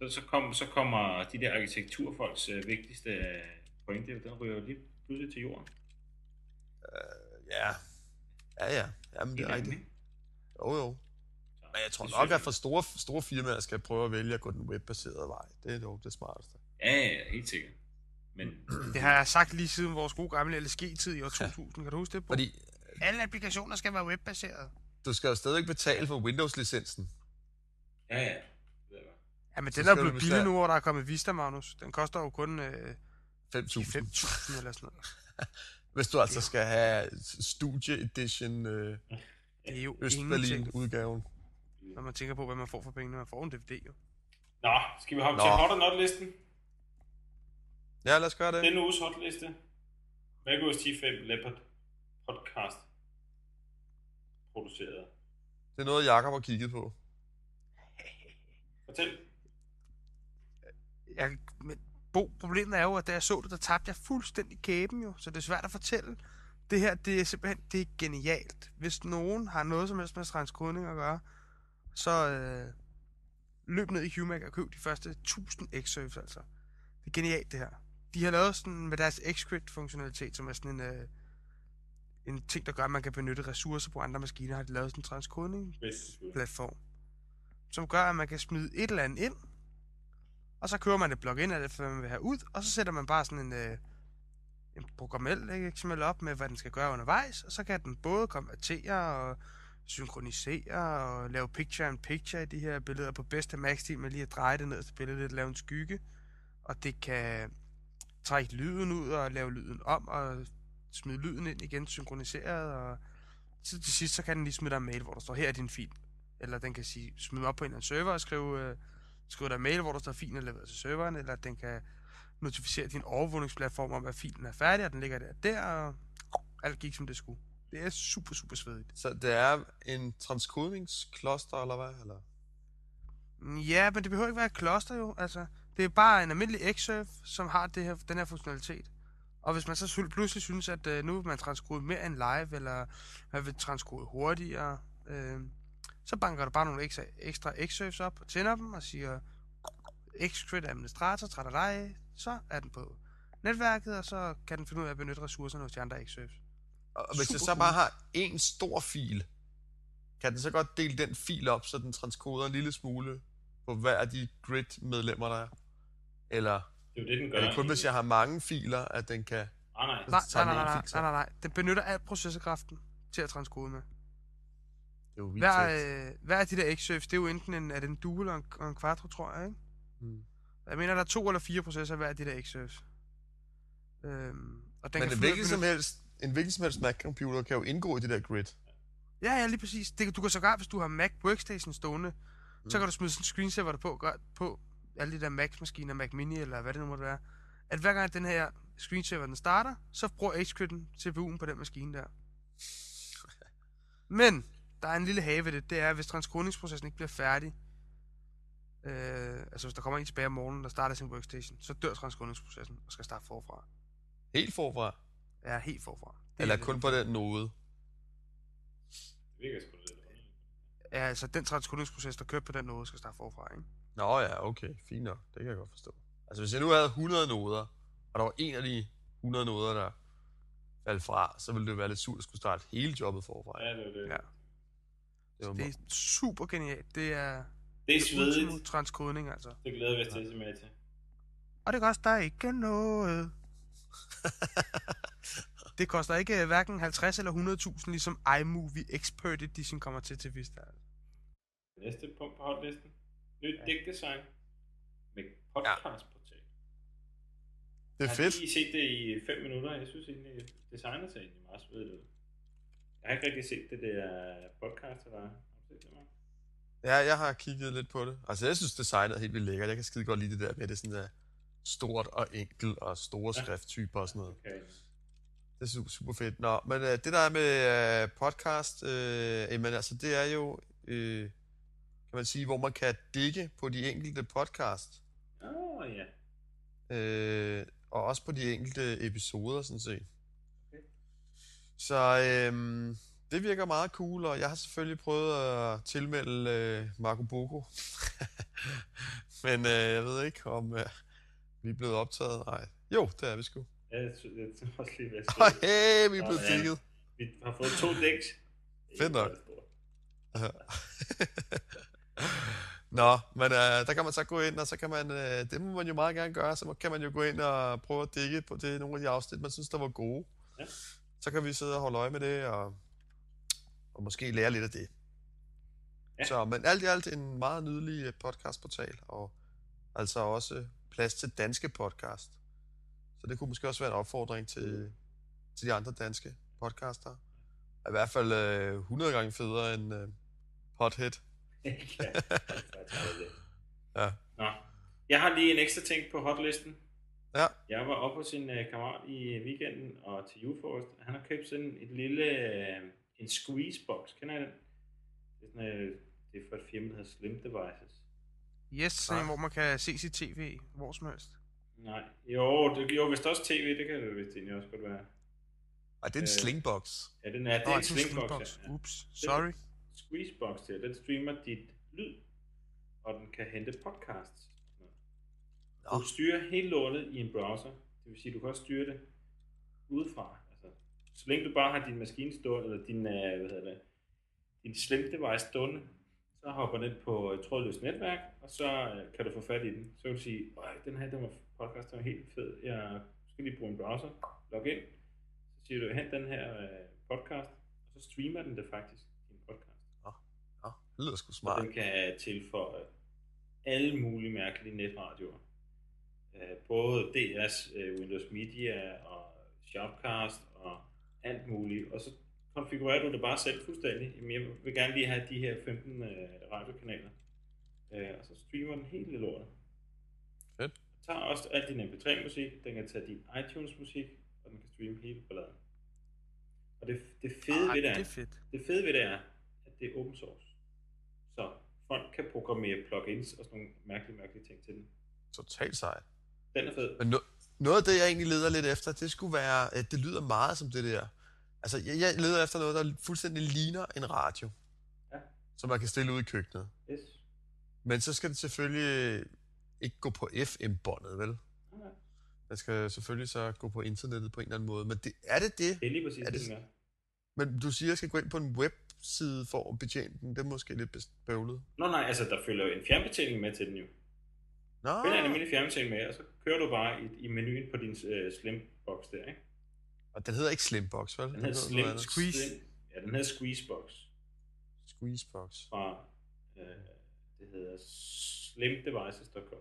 S1: altså, så, så, kom, så kommer de der arkitekturfolks øh, vigtigste øh, pointe, den ryger jo lige pludselig til jorden.
S2: Øh, ja. Ja, ja. Jamen, det er rigtigt. Jo, jo. Men jeg tror
S1: det
S2: nok, at for store, store firmaer skal prøve at vælge at gå den webbaserede vej. Det er dog det smarteste.
S1: Ja, ja, helt sikkert. Men
S3: Det har jeg sagt lige siden vores gode gamle LSG-tid i år 2000. Kan du huske det? På?
S2: Fordi
S3: Alle applikationer skal være webbaserede.
S2: du skal jo stadig betale for Windows-licensen.
S1: ja, ja.
S3: Ja, men den er blevet billig nu, hvor der er kommet Vista, Magnus. Den koster jo kun øh,
S2: 5.000.
S3: 5.000 eller sådan noget.
S2: Hvis du altså skal have Studie Edition øh,
S3: Det er jo ingenting,
S2: Østberlin-udgaven.
S3: når man tænker på, hvad man får for pengene. Man får en DVD jo.
S1: Nå, skal vi hoppe
S2: Nå.
S1: til hot or not listen?
S2: Ja, lad os gøre det.
S1: Denne uges hotliste. Magos T5 Leopard podcast produceret.
S2: Det er noget, Jakob har kigget på.
S1: Fortæl.
S3: Jeg, men Bo, problemet er jo, at da jeg så det, der tabte jeg fuldstændig kæben jo, så det er svært at fortælle. Det her, det er simpelthen, det er genialt. Hvis nogen har noget som helst med transkodning at gøre, så øh, løb ned i Humac og køb de første 1000 X-Surfs altså. Det er genialt det her. De har lavet sådan med deres X-Crit-funktionalitet, som er sådan en, øh, en ting, der gør, at man kan benytte ressourcer på andre maskiner, har de lavet sådan en transkodning
S1: Bedste skud.
S3: platform, som gør, at man kan smide et eller andet ind, og så kører man et plugin af det, man vil have ud, og så sætter man bare sådan en, øh, en programmel XML op med, hvad den skal gøre undervejs, og så kan den både konvertere og synkronisere og lave picture-in-picture i de her billeder på bedste max med lige at dreje det ned til billedet lidt, lave en skygge, og det kan trække lyden ud og lave lyden om og smide lyden ind igen synkroniseret, og så til sidst så kan den lige smide dig en mail, hvor der står, her er din fil. Eller den kan sige, smide op på en eller anden server og skrive, øh, skrive dig en mail, hvor der står, filen er leveret til serveren, eller den kan notificere din overvågningsplatform om, at filen er færdig, og den ligger der der, og alt gik som det skulle. Det er super, super svedigt.
S2: Så det er en transkodingskloster, eller hvad? Eller?
S3: Ja, men det behøver ikke være et kloster jo. Altså, det er bare en almindelig Xsurf, som har det her, den her funktionalitet. Og hvis man så pludselig synes, at øh, nu vil man transkode mere end live, eller man vil transkode hurtigere, øh, så banker du bare nogle ekstra, ekstra Xsurfs op og tænder dem og siger Xcrit administrator, trætter dig så er den på netværket, og så kan den finde ud af at benytte ressourcerne hos de andre Xsurfs.
S2: Og hvis jeg
S3: Super
S2: så
S3: cool.
S2: bare har en stor fil, kan den så godt dele den fil op, så den transkoder en lille smule på hver af de grid-medlemmer, der er? Eller
S1: Det er jo det, den gør.
S2: er det kun, hvis jeg har mange filer, at den kan...
S1: Ah, nej.
S3: Nej,
S2: tager
S3: nej, nej, nej, nej, nej, nej. Den benytter al processorkraften til at transkode med.
S2: Det er jo vildt
S3: Hver, øh, hver af de der Xsurfs, det er jo enten en, er det en dual og en, og en quattro, tror jeg, ikke?
S2: Mm.
S3: Jeg mener, der er to eller fire processorer hver af de der Xsurfs. Øhm, og den
S2: Men
S3: kan
S2: en hvilken som helst, en hvilken som helst Mac-computer kan jo indgå i det der grid.
S3: Ja, ja, lige præcis. Det, kan- du kan sågar, hvis du har Mac Workstation stående, mm. så kan du smide sådan en screensaver på, gør, på alle de der Mac-maskiner, Mac Mini eller hvad det nu måtte være. At hver gang den her screensaver den starter, så bruger Xcritten CPU'en på den maskine der. Men der er en lille have ved det, det er, hvis transkodningsprocessen ikke bliver færdig, øh, altså hvis der kommer en tilbage om morgenen, der starter sin workstation, så dør transkodningsprocessen og skal starte forfra.
S2: Helt forfra.
S3: Ja, helt forfra. Det
S2: Eller
S3: er det.
S2: kun på den node.
S1: Det virker sgu lidt.
S3: Ja, altså den transkodningsproces, der kører på den måde, skal starte forfra, ikke?
S2: Nå ja, okay. Fint nok. Det kan jeg godt forstå. Altså hvis jeg nu havde 100 noder, og der var en af de 100 noder, der faldt fra, så ville det være lidt surt at skulle starte hele jobbet forfra.
S1: Ja, det er det.
S3: Ja.
S2: Det var
S3: Det er super genialt. Det er
S1: Det er svedigt.
S3: transkodning, altså.
S1: Det glæder vi os til at se med til.
S3: Og det koster ikke noget. det koster ikke øh, hverken 50 eller 100.000, ligesom iMovie Expert Edition kommer til til Vista.
S1: Næste punkt på hotlisten. Nyt
S3: Ja.
S1: dækdesign med podcastportal.
S2: det er
S1: Jeg
S2: fedt.
S1: har lige set det i 5 minutter. Jeg synes egentlig, designet ser egentlig meget svedigt ud. Jeg har ikke rigtig set det der podcast, der har du set det, Mark?
S2: Ja, jeg har kigget lidt på det. Altså, jeg synes, designet er helt vildt lækkert. Jeg kan skide godt lide det der med, det er sådan der stort og enkelt og store
S1: Ja.
S2: skrifttyper og sådan noget.
S1: Okay.
S2: Det er super, super fedt. Nå, men øh, det der er med øh, podcast, øh, jamen, altså, det er jo, øh, kan man sige, hvor man kan digge på de enkelte podcast.
S1: Åh, oh, ja.
S2: Øh, og også på de enkelte episoder, sådan set.
S1: Okay.
S2: Så øh, det virker meget cool, og jeg har selvfølgelig prøvet at tilmelde øh, Marco Boko. Men øh, jeg ved ikke, om øh, vi er blevet optaget. Nej. Jo, det er vi sgu.
S1: Ja, jeg synes også lige, hvad jeg
S2: hey, vi er blevet
S1: Sådan.
S2: digget.
S1: Vi har fået to dæks.
S2: Fedt nok. Nå, men øh, der kan man så gå ind, og så kan man, øh, det må man jo meget gerne gøre, så kan man jo gå ind og prøve at dække på det, nogle af de afsnit, man synes, der var gode.
S1: Ja.
S2: Så kan vi sidde og holde øje med det, og, og måske lære lidt af det.
S1: Ja.
S2: Så, men alt i alt en meget nydelig øh, podcastportal, og altså også plads til danske podcast. Så det kunne måske også være en opfordring til, til de andre danske podcaster. I hvert fald øh, 100 gange federe end øh, Pothead.
S1: ja.
S2: Ja.
S1: Nå. Jeg har lige en ekstra ting på hotlisten.
S2: Ja.
S1: Jeg var oppe hos en uh, kammerat i weekenden og til julefrokost. Han har købt sådan et lille, uh, en squeeze box. Kender I den? Det er, sådan, uh, det er for et firma, der hedder Slim Devices.
S3: Yes,
S2: Ah.
S3: hvor man kan se sit tv hvor som helst.
S1: Nej, jo, det, jo, vist også tv, det kan det vist egentlig også godt være.
S2: Ej, det er en
S1: Øh,
S2: slingbox.
S1: Ja, den er, det er en slingbox.
S3: slingbox.
S1: Ja.
S3: Ups, sorry.
S1: Squeezebox der, den streamer dit lyd, og den kan hente podcasts.
S2: Nå.
S1: Du styrer hele lortet i en browser, det vil sige, du kan også styre det udefra. Altså, så længe du bare har din maskine stående, eller din, øh, hvad hedder det, din slim device stående, så hopper den på et trådløst netværk, og så øh, kan du få fat i den. Så kan du sige, "Øj, den her den var podcast, var helt fed. Jeg skal lige bruge en browser, log ind, så siger du, hent den her øh, podcast, og så streamer den det faktisk, din podcast.
S2: Nå, det lyder sgu smart.
S1: den kan tilføje alle mulige mærkelige netradioer. Øh, Både DS, øh, Windows Media og Shoutcast og alt muligt. Og så konfigurerer du det bare selv fuldstændig. Jamen, jeg vil gerne lige have de her 15 øh, radiokanaler. Øh, og så streamer den hele lortet. Tager også al din MP3-musik, den kan tage din iTunes-musik, og den kan streame hele balladen. Og det, det fede
S3: Ej,
S1: ved det
S3: det
S1: er,
S3: er fedt.
S1: det fede ved det er, at det er open source. Så folk kan programmere plugins og sådan nogle mærkelige, mærkelige ting til den.
S2: Totalt sejt.
S1: Den er fed.
S2: Men no, noget af det, jeg egentlig leder lidt efter, det skulle være, at det lyder meget som det der. Altså, jeg, jeg leder efter noget, der fuldstændig ligner en radio.
S1: Ja.
S2: Som man kan stille ud i køkkenet.
S1: Yes.
S2: Men så skal det selvfølgelig ikke gå på FM-båndet, vel?
S1: Nej.
S2: Den skal selvfølgelig så gå på internettet på en eller anden måde. Men det, er det det?
S1: Det er lige præcis
S2: Er
S1: det,
S2: det-
S1: den er.
S2: Men du siger, at jeg skal gå ind på en webside for at betjene den. Det er måske lidt bøvlet.
S1: Nå nej, altså der følger jo en fjernbetjening med til den jo.
S2: Nå,
S1: Find en almindelig fjernbetjening med, og så kører du bare i, i menuen på din uh, slimbox der, ikke?
S2: og den hedder ikke Slimbox, vel?
S1: Den hedder
S2: noget
S1: Slim
S2: andet.
S3: Squeeze.
S1: Slim, ja, den hedder Squeezebox
S2: Squeezebox.
S1: fra, hedder slimdevices.com.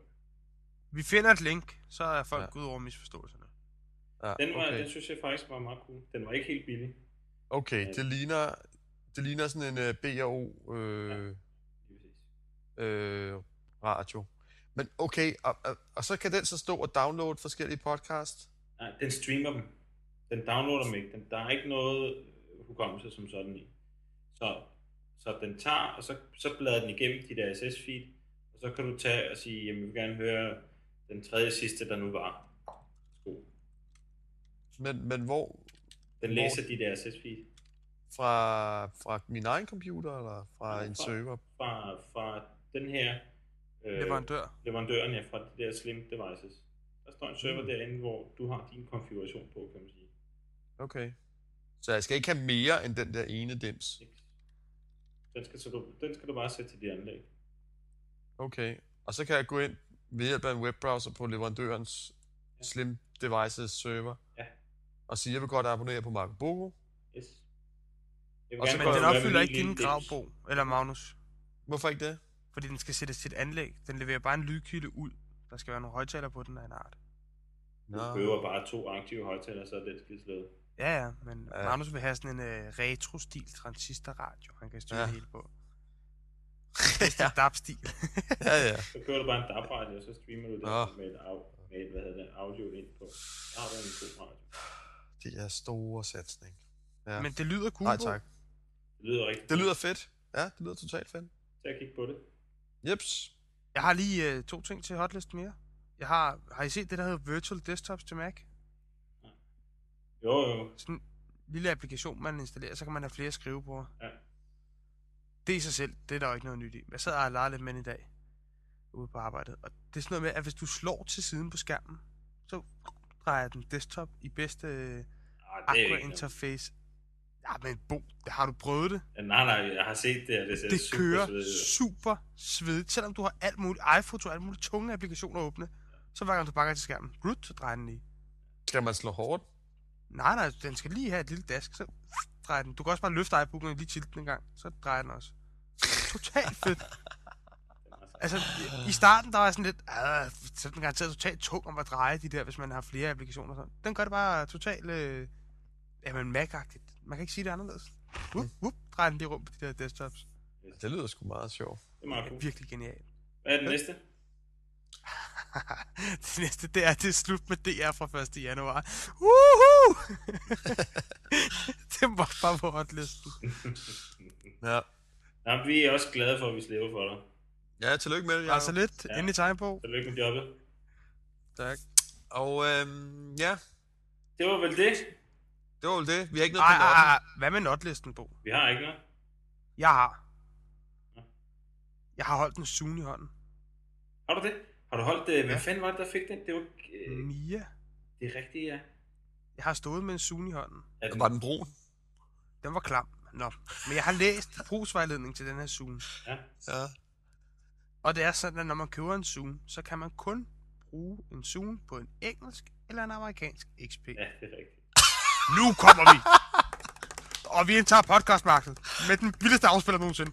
S3: Vi finder et link, så er folk
S2: Ja.
S3: ja. ud over misforståelserne.
S2: Ja,
S1: Den, var,
S2: okay.
S1: den synes jeg faktisk var meget cool. Den var ikke helt billig.
S2: Okay, det ligner, det ligner sådan en uh, BRO øh,
S1: præcis.
S2: øh, radio. Men okay, og, og, og så kan den så stå og downloade forskellige podcast?
S1: Nej, den streamer dem. Den downloader dem ikke. Den, der er ikke noget øh, hukommelse som sådan i. Så, så den tager, og så, så bladrer den igennem dit RSS-feed, og så kan du tage og sige, jamen, jeg vil gerne høre den tredje sidste, der nu var. God.
S2: Men, men hvor?
S1: Den
S2: Hvor-
S1: læser dit RSS-feed
S2: Fra, fra min egen computer, eller fra
S1: Nej,
S2: en
S1: fra-
S2: server?
S1: fra, fra den her øh,
S3: Leverandør.
S1: leverandøren, ja, fra de der Slim Devices. Der står en server
S2: Mm.
S1: derinde, hvor du har din konfiguration på, kan man sige.
S2: Okay. Så jeg skal ikke have mere end den der ene dims?
S1: Den skal, så du, den skal du bare sætte til dit anlæg.
S2: Okay. Og så kan jeg gå ind ved hjælp af en webbrowser på leverandørens
S1: Ja.
S2: Slim Devices server.
S1: Ja.
S2: Og sige, jeg vil godt abonnere på Marco Bogo.
S1: Yes. Jeg vil
S2: Og så
S1: gerne
S3: Men den opfylder ikke din gravbog, eller Magnus.
S2: Hvorfor ikke det?
S3: Fordi den skal sættes til et anlæg. Den leverer bare en lydkilde ud. Der skal være nogle højtaler på den af en art.
S1: Du behøver bare to aktive højtalere, så er det skidt slået.
S3: Ja, ja, men
S2: Ja.
S3: Magnus vil have sådan en uh, retro-stil transistorradio, han kan styre
S2: Ja.
S3: ja. det hele på. Det er DAB-stil.
S2: ja, ja.
S1: Så kører du bare en DAB-radio, og så streamer du det
S2: Nå.
S1: med et, med et hvad hedder det, audio ind på. Der har du en god radio.
S2: Det er store satsning. Ja.
S3: men det lyder cool
S2: Nej, tak.
S1: Det lyder rigtig
S2: Det lyder fedt. Ja, det lyder totalt fedt.
S1: Til at kigge på det.
S2: Jeps.
S3: Jeg har lige uh, to ting til hotlist mere. Jeg har, har I set det, der hedder Virtual Desktops til Mac?
S1: Jo, jo.
S3: Sådan en lille applikation, man installerer, så kan man have flere skrivebord.
S1: Ja.
S3: Det i sig selv, det er der jo ikke noget nyt i. Jeg sad og legede lidt med den i dag, ude på arbejdet. Og det er sådan noget med, at hvis du slår til siden på skærmen, så drejer den desktop i bedste
S1: Ah, det er jo
S3: Aqua
S1: ikke noget.
S3: interface. Ja, men Bo, har du prøvet det?
S1: Ja, nej, nej, jeg har set det, og det ser
S3: Det
S1: super
S3: kører
S1: svedigt
S3: super svedigt. Selvom du har alt muligt iPhoto og alle mulige tunge applikationer åbne, så hver gang du bakker til skærmen, grut, så drejer den lige.
S2: Skal man slå hårdt?
S3: Nej, nej, den skal lige have et lille dask, så drejer den. Du kan også bare løfte iPhone'en og lige tilte den en gang, så drejer den også. Totalt fedt. Altså, i starten, der var jeg sådan lidt, "Ah, så er den garanteret totalt tung om at dreje de der, hvis man har flere applikationer og sådan. Den gør det bare totalt, øh, jamen Mac-agtigt. Man kan ikke sige det anderledes. Whoop, whoop, drejer den lige rundt på de der desktops.
S2: Det lyder sgu meget sjovt.
S1: Det er meget
S3: Det
S1: cool.
S3: er virkelig genialt.
S1: Hvad er den næste?
S3: det næste, det er, det er slut med DR fra 1. januar. Woohoo! det må bare på hotlisten.
S2: Ja.
S1: Jamen, vi er også glade for, at vi slipper for dig.
S2: Ja, tillykke med det, Jacob.
S3: Altså lidt,
S1: Ja.
S3: ja. endelig tegn på.
S1: Tillykke med jobbet.
S3: Tak.
S2: Og øhm, ja,
S1: Det var vel det.
S2: det var vel det. Vi har ikke noget
S3: Ej,
S2: på
S3: ej, hvad med notlisten, Bo?
S1: Vi har ikke noget.
S3: Jeg har.
S1: Ja.
S3: Jeg har holdt en sun i hånden.
S1: Har du det? Har du holdt det? Hvad
S3: Ja.
S1: fanden var det, der fik den? Det var øh,
S3: Mia.
S1: det er rigtigt, ja.
S3: Jeg har stået med en sun i hånden.
S1: Er den,
S2: Var den brun?
S3: Den var klam. Nå. Men jeg har læst brugsvejledning til den her sun.
S1: ja.
S2: Ja.
S3: Og det er sådan, at når man køber en Zoom, så kan man kun bruge en Zoom på en engelsk eller en amerikansk XP.
S1: ja, det er rigtigt.
S3: Nu kommer vi! Og vi indtager podcastmarkedet med den vildeste afspiller nogensinde.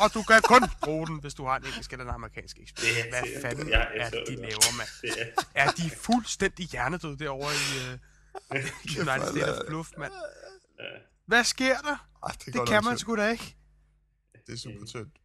S3: Og du kan kun bruge den, hvis du har en engelsk eller en amerikansk XP.
S1: Det er
S3: Hvad fanden er det de laver, mand?
S1: Det er,
S3: Er de fuldstændig hjernedøde derovre i uh, United States of Fluff, mand? Hvad sker der?
S2: Ej, det,
S3: Det kan man sgu da ikke.
S2: Det er super tyndt.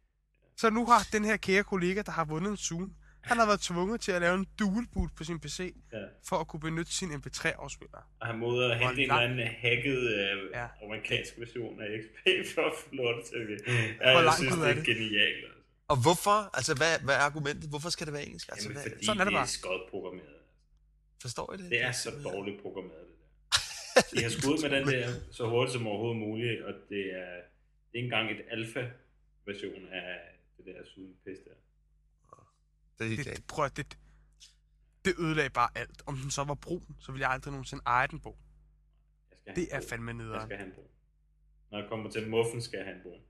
S3: Så nu har den her kære kollega, der har vundet en Zoom, han har været tvunget til at lave en dual boot på sin PC,
S1: ja.
S3: for at kunne benytte sin MP3-afspiller.
S1: Og han måde at hente en eller anden hacket øh,
S3: Ja.
S1: amerikansk version af XP for at få lov til at virke. Ja,
S3: Hvor
S1: jeg synes, det
S3: er det?
S1: genialt. Altså.
S2: Og hvorfor? Altså, hvad, hvad er argumentet? Hvorfor skal det være engelsk? Altså,
S1: Jamen,
S2: hvad,
S1: fordi
S3: sådan er det
S1: det er
S3: bare.
S1: skødt programmeret.
S2: Forstår I det?
S1: Det er så dårligt programmeret, det der. De har skudt med den der så hurtigt som overhovedet muligt, og det er, det er ikke engang et alfa-version af det der Zoom-pis der.
S2: Det er helt
S3: Det, det, prøv at, det, det ødelagde bare alt. Om den så var brun, så ville jeg aldrig nogensinde eje den.
S1: Jeg have
S3: Det er fandme
S1: Jeg
S3: nederen.
S1: skal have en brun. Når jeg kommer til muffen, skal jeg have en brun.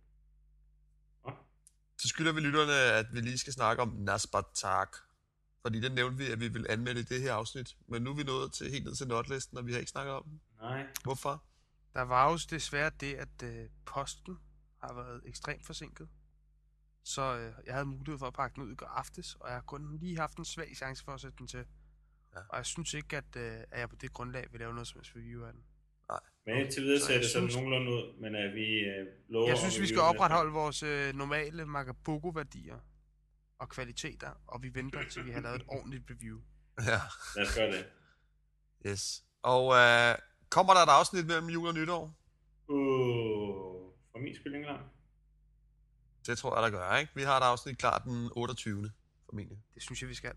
S2: Så skylder vi lytterne, at vi lige skal snakke om Nasbatak. Fordi den nævnte vi, at vi vil anmelde i det her afsnit. Men nu er vi nået til, helt ned til notlisten, og vi har ikke snakket om den.
S1: Nej.
S2: Hvorfor?
S3: Der var jo desværre det, at øh, posten har været ekstremt forsinket. Så øh, jeg havde mulighed for at pakke den ud i går aftes, og jeg har kun lige haft en svag chance for at sætte den til.
S2: Ja.
S3: Og jeg synes ikke, at, øh, at jeg på det grundlag vil lave noget som helst review af den.
S1: Men indtil videre
S3: Så
S1: ser det sådan
S3: synes-
S1: nogenlunde ud, men at vi øh, lover...
S3: Jeg synes, vi skal opretholde vores øh, normale Magabogo-værdier og kvaliteter, og vi venter til vi har lavet et ordentligt review.
S2: Ja.
S1: Lad os gøre det.
S2: yes. Og øh, kommer der et afsnit mellem jul og nytår?
S1: Uh, for min skyld ikke.
S2: Det tror jeg, der gør, ikke? Vi har et afsnit klar den 28. formentlig.
S3: Det synes jeg, vi skal.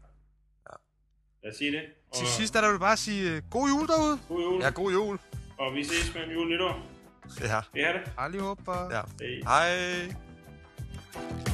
S1: Lad os sige det. Og
S3: Til sidst er der vil bare sige øh, god jul derude.
S1: God jul,
S2: Ja, god jul.
S1: og vi ses mellem jul og nytår.
S2: Ja.
S1: Vi har det.
S3: Håber.
S2: ja.
S1: Hej.
S2: Hej.